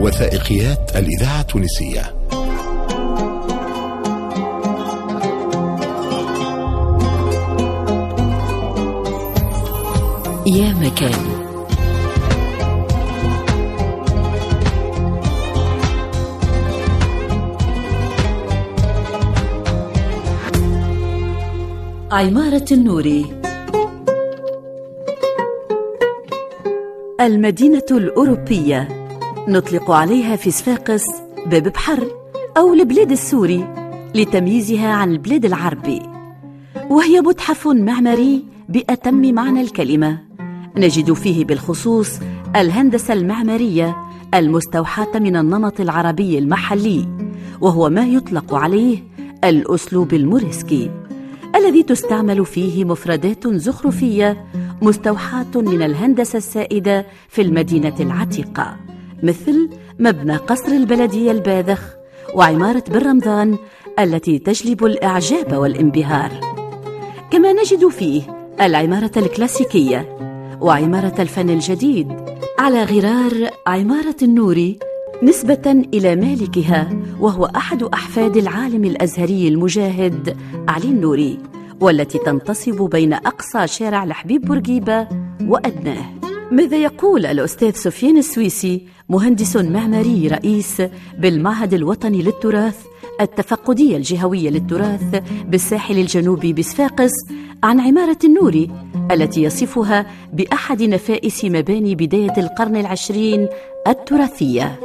وثائقيات الإذاعة التونسية. يا مكان. عمارة النوري. المدينة الأوروبية. نطلق عليها في صفاقس باب بحر أو البلاد السوري لتمييزها عن البلاد العربي. وهي متحف معماري بأتم معنى الكلمة. نجد فيه بالخصوص الهندسة المعمارية المستوحاة من النمط العربي المحلي وهو ما يطلق عليه الأسلوب الموريسكي الذي تستعمل فيه مفردات زخرفية مستوحاة من الهندسة السائدة في المدينة العتيقة. مثل مبنى قصر البلدية الباذخ وعمارة بن رمضان التي تجلب الإعجاب والانبهار. كما نجد فيه العمارة الكلاسيكية وعمارة الفن الجديد على غرار عمارة النوري نسبة إلى مالكها وهو أحد أحفاد العالم الأزهري المجاهد علي النوري والتي تنتصب بين أقصى شارع الحبيب بورقيبة وأدناه. ماذا يقول الأستاذ سفيان السويسي مهندس معماري رئيس بالمعهد الوطني للتراث التفقدية الجهوية للتراث بالساحل الجنوبي بصفاقس عن عمارة النوري التي يصفها بأحد نفائس مباني بداية القرن العشرين التراثية؟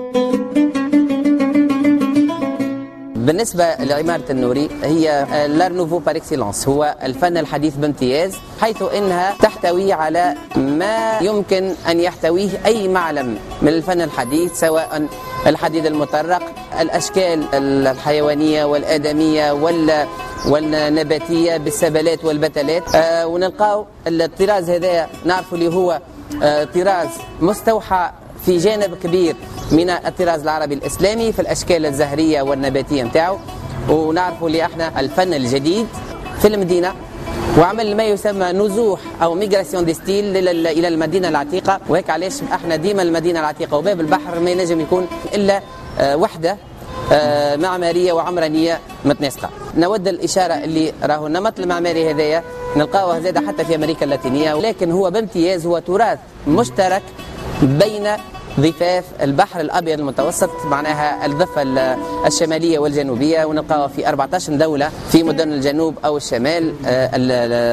بالنسبة لعمارة النوري هي l'art nouveau par excellence هو الفن الحديث بامتياز حيث إنها تحتوي على ما يمكن أن يحتويه أي معلم من الفن الحديث سواء الحديد المطرق الأشكال الحيوانية والآدمية وال والنباتية بالسبلات والبتلات. آه ونلقاو الطراز هذا نعرف اللي هو آه طراز مستوحى في جانب كبير من الطراز العربي الإسلامي في الأشكال الزهرية والنباتية نتاعو. ونعرفوا اللي إحنا الفن الجديد في المدينة. وعمل ما يسمى نزوح أو migration de style إلى المدينة العتيقة. وهذاك علاش إحنا ديما المدينة العتيقة. وباب البحر ما ينجم يكون إلا وحدة معمارية وعمرانية متناسقة. نود الإشارة اللي راهو النمط المعماري هذايا. نلقاه زاد حتى في أمريكا اللاتينية. ولكن هو بامتياز هو تراث مشترك بين ضفاف البحر الأبيض المتوسط معناها الضفة الشمالية والجنوبية ونلقاها في 14 دولة في مدن الجنوب أو الشمال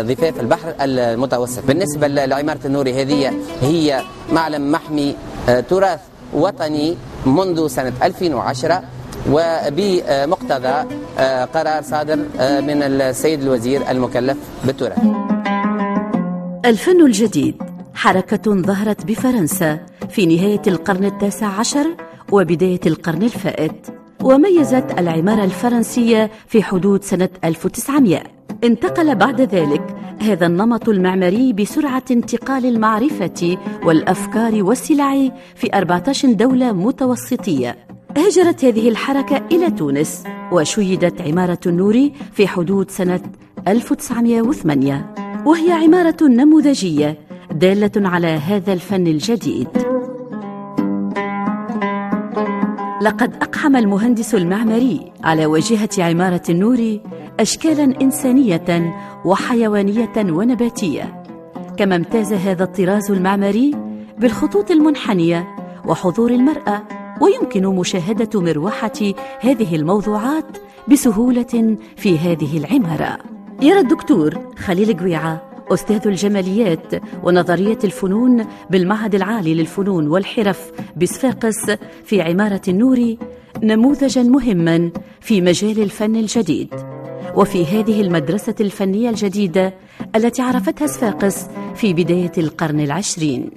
ضفاف البحر المتوسط. بالنسبة لعمارة النوري هذه هي معلم محمي تراث وطني منذ سنة 2010 وبمقتضى قرار صادر من السيد الوزير المكلف بالتراث. الفن الجديد حركة ظهرت بفرنسا في نهاية القرن التاسع عشر وبداية القرن الفائت وميزت العمارة الفرنسية في حدود سنة 1900 انتقل بعد ذلك هذا النمط المعماري بسرعة انتقال المعرفة والأفكار والسلع في 14 دولة متوسطية. هجرت هذه الحركة إلى تونس وشيدت عمارة النوري في حدود سنة 1908 وهي عمارة نموذجية دالة على هذا الفن الجديد. لقد أقحم المهندس المعماري على واجهة عمارة النور أشكالا إنسانية وحيوانية ونباتية. كما امتاز هذا الطراز المعماري بالخطوط المنحنية وحضور المرأة ويمكن مشاهدة مروحة هذه الموضوعات بسهولة في هذه العمارة. يرى الدكتور خليل قويعة أستاذ الجماليات ونظرية الفنون بالمعهد العالي للفنون والحرف بصفاقس في عمارة النور نموذجا مهما في مجال الفن الجديد. وفي هذه المدرسة الفنية الجديدة التي عرفتها صفاقس في بداية القرن العشرين.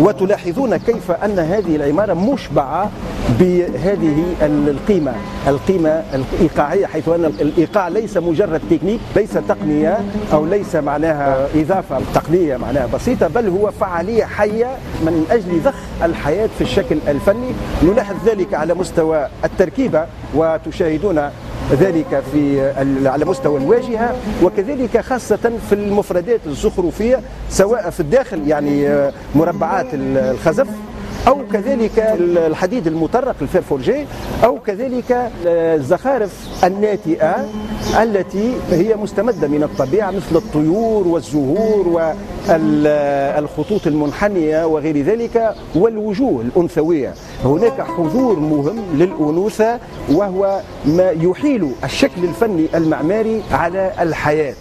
وتلاحظون كيف أن هذه العمارة مشبعة بهذه القيمة. القيمة الإيقاعية حيث أن الإيقاع ليس مجرد تكنيك ليس تقنية أو ليس معناها إضافة تقنية معناها بسيطة بل هو فعالية حية من أجل ضخ الحياة في الشكل الفني. نلاحظ ذلك على مستوى التركيبة وتشاهدون ذلك في على مستوى الواجهة وكذلك خاصة في المفردات الزخرفية سواء في الداخل يعني مربعات الخزف أو كذلك الحديد المطرق الفيرفورجي أو كذلك الزخارف الناتئة التي هي مستمدة من الطبيعة مثل الطيور والزهور والخطوط المنحنية وغير ذلك والوجوه الأنثوية. هناك حضور مهم للأنوثة وهو ما يحيل الشكل الفني المعماري على الحياة.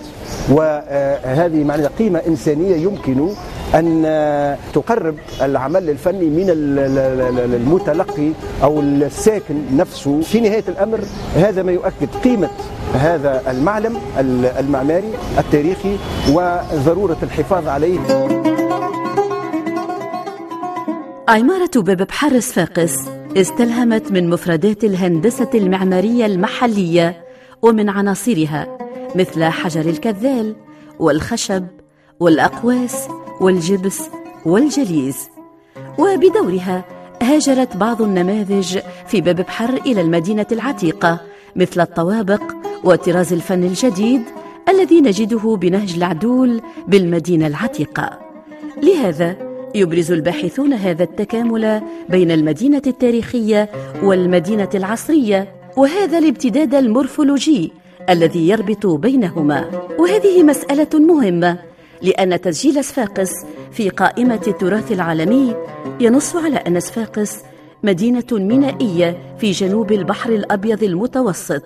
وهذه معنى قيمة إنسانية يمكن أن تقرب العمل الفني من المتلقي أو الساكن نفسه. في نهاية الأمر هذا ما يؤكد قيمة هذا المعلم المعماري التاريخي وضرورة الحفاظ عليه. عمارة باب بحر صفاقس استلهمت من مفردات الهندسة المعمارية المحلية ومن عناصرها مثل حجر الكذال والخشب والأقواس والجبس والجليز. وبدورها هاجرت بعض النماذج في باب بحر إلى المدينة العتيقة مثل الطوابق وطراز الفن الجديد الذي نجده بنهج العدول بالمدينة العتيقة. لهذا يبرز الباحثون هذا التكامل بين المدينة التاريخية والمدينة العصرية وهذا الامتداد المورفولوجي الذي يربط بينهما. وهذه مسألة مهمة لأن تسجيل صفاقس في قائمة التراث العالمي ينص على أن صفاقس مدينة مينائية في جنوب البحر الأبيض المتوسط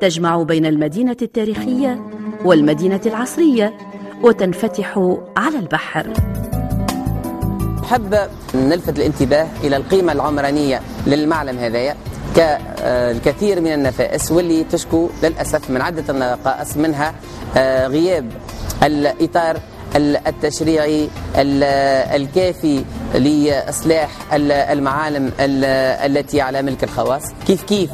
تجمع بين المدينة التاريخية والمدينة العصرية وتنفتح على البحر. أحب نلفت الانتباه إلى القيمة العمرانية للمعلم هذايا. كالكثير من النفائس واللي تشكو للأسف من عدة نقائص منها آه، غياب الإطار التشريعي الكافي لإصلاح المعالم التي على ملك الخواص. كيف كيف؟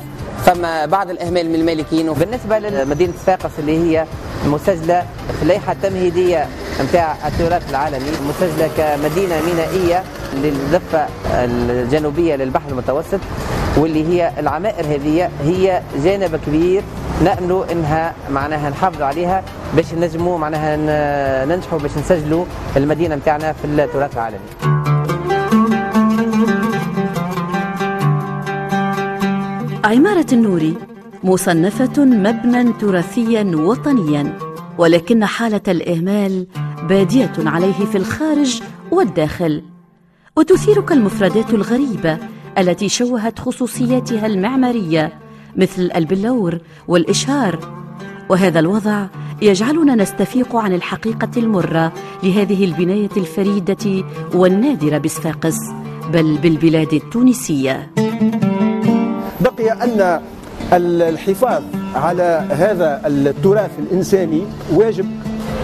فما بعض الإهمال من المالكين وبالنسبة لمدينة صفاقس اللي هي مسجلة في اللائحة التمهيدية نتاع التراث العالمي مسجلة كمدينة مينائية للضفة الجنوبية للبحر المتوسط. واللي هي العمائر هذه هي جانب كبير نأملوا إنها معناها نحافظوا عليها باش نجموا معناها ننجحوا باش نسجلوا المدينة نتاعنا في التراث العالمي. عمارة النوري مصنفة مبنى تراثيا وطنيا ولكن حالة الإهمال بادية عليه في الخارج والداخل وتثيرك المفردات الغريبة التي شوهت خصوصياتها المعمارية مثل البلور والإشهار. وهذا الوضع يجعلنا نستفيق عن الحقيقة المرة لهذه البناية الفريدة والنادرة بصفاقس بل بالبلاد التونسية. بقي أن الحفاظ على هذا التراث الإنساني واجب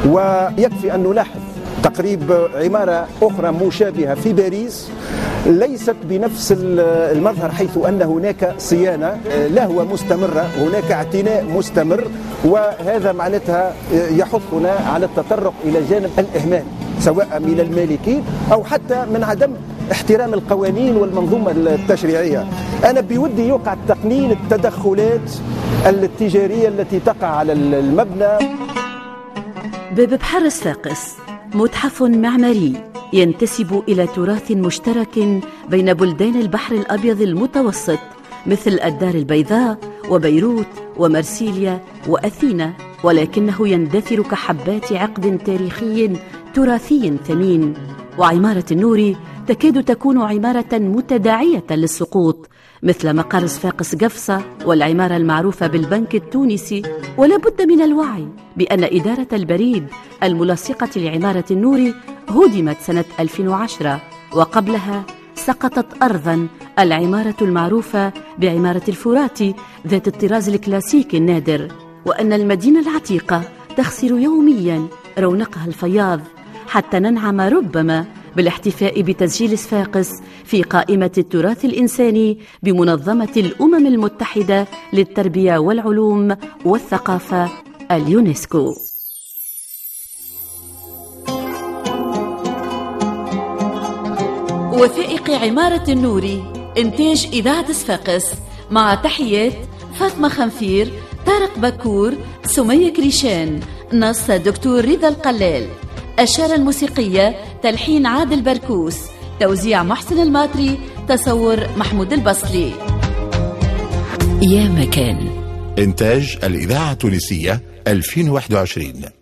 ويكفي أن نلاحظ تقريب عمارة أخرى مشابهة في باريس ليست بنفس المظهر حيث أن هناك صيانة لهوة مستمرة هناك اعتناء مستمر وهذا معناتها يحثنا على التطرق إلى جانب الإهمال سواء من المالكين أو حتى من عدم احترام القوانين والمنظومة التشريعية. أنا بودي يوقع تقنين التدخلات التجارية التي تقع على المبنى. باب بحر صفاقس متحف معماري. ينتسب إلى تراث مشترك بين بلدان البحر الأبيض المتوسط مثل الدار البيضاء وبيروت ومرسيليا وأثينا ولكنه يندثر كحبات عقد تاريخي تراثي ثمين. وعمارة النور تكاد تكون عمارة متداعية للسقوط مثل مقر صفاقس قفصة والعمارة المعروفة بالبنك التونسي. ولا بد من الوعي بأن إدارة البريد الملاصقة لعمارة النور هدمت سنة 2010 وقبلها سقطت أرضا العمارة المعروفة بعمارة الفراتي ذات الطراز الكلاسيكي النادر وأن المدينة العتيقة تخسر يوميا رونقها الفياض حتى ننعم ربما بالاحتفاء بتسجيل صفاقس في قائمة التراث الإنساني بمنظمة الأمم المتحدة للتربية والعلوم والثقافة اليونسكو. وثائق عمارة النوري إنتاج إذاعة صفاقس مع تحيات فاطمة خنفير طارق بكور سمية كريشان نص دكتور رضا القلال. الشارة الموسيقية تلحين عادل بركوس توزيع محسن الماطري تصور محمود البصلي يا مكان. إنتاج الإذاعة التونسية 2021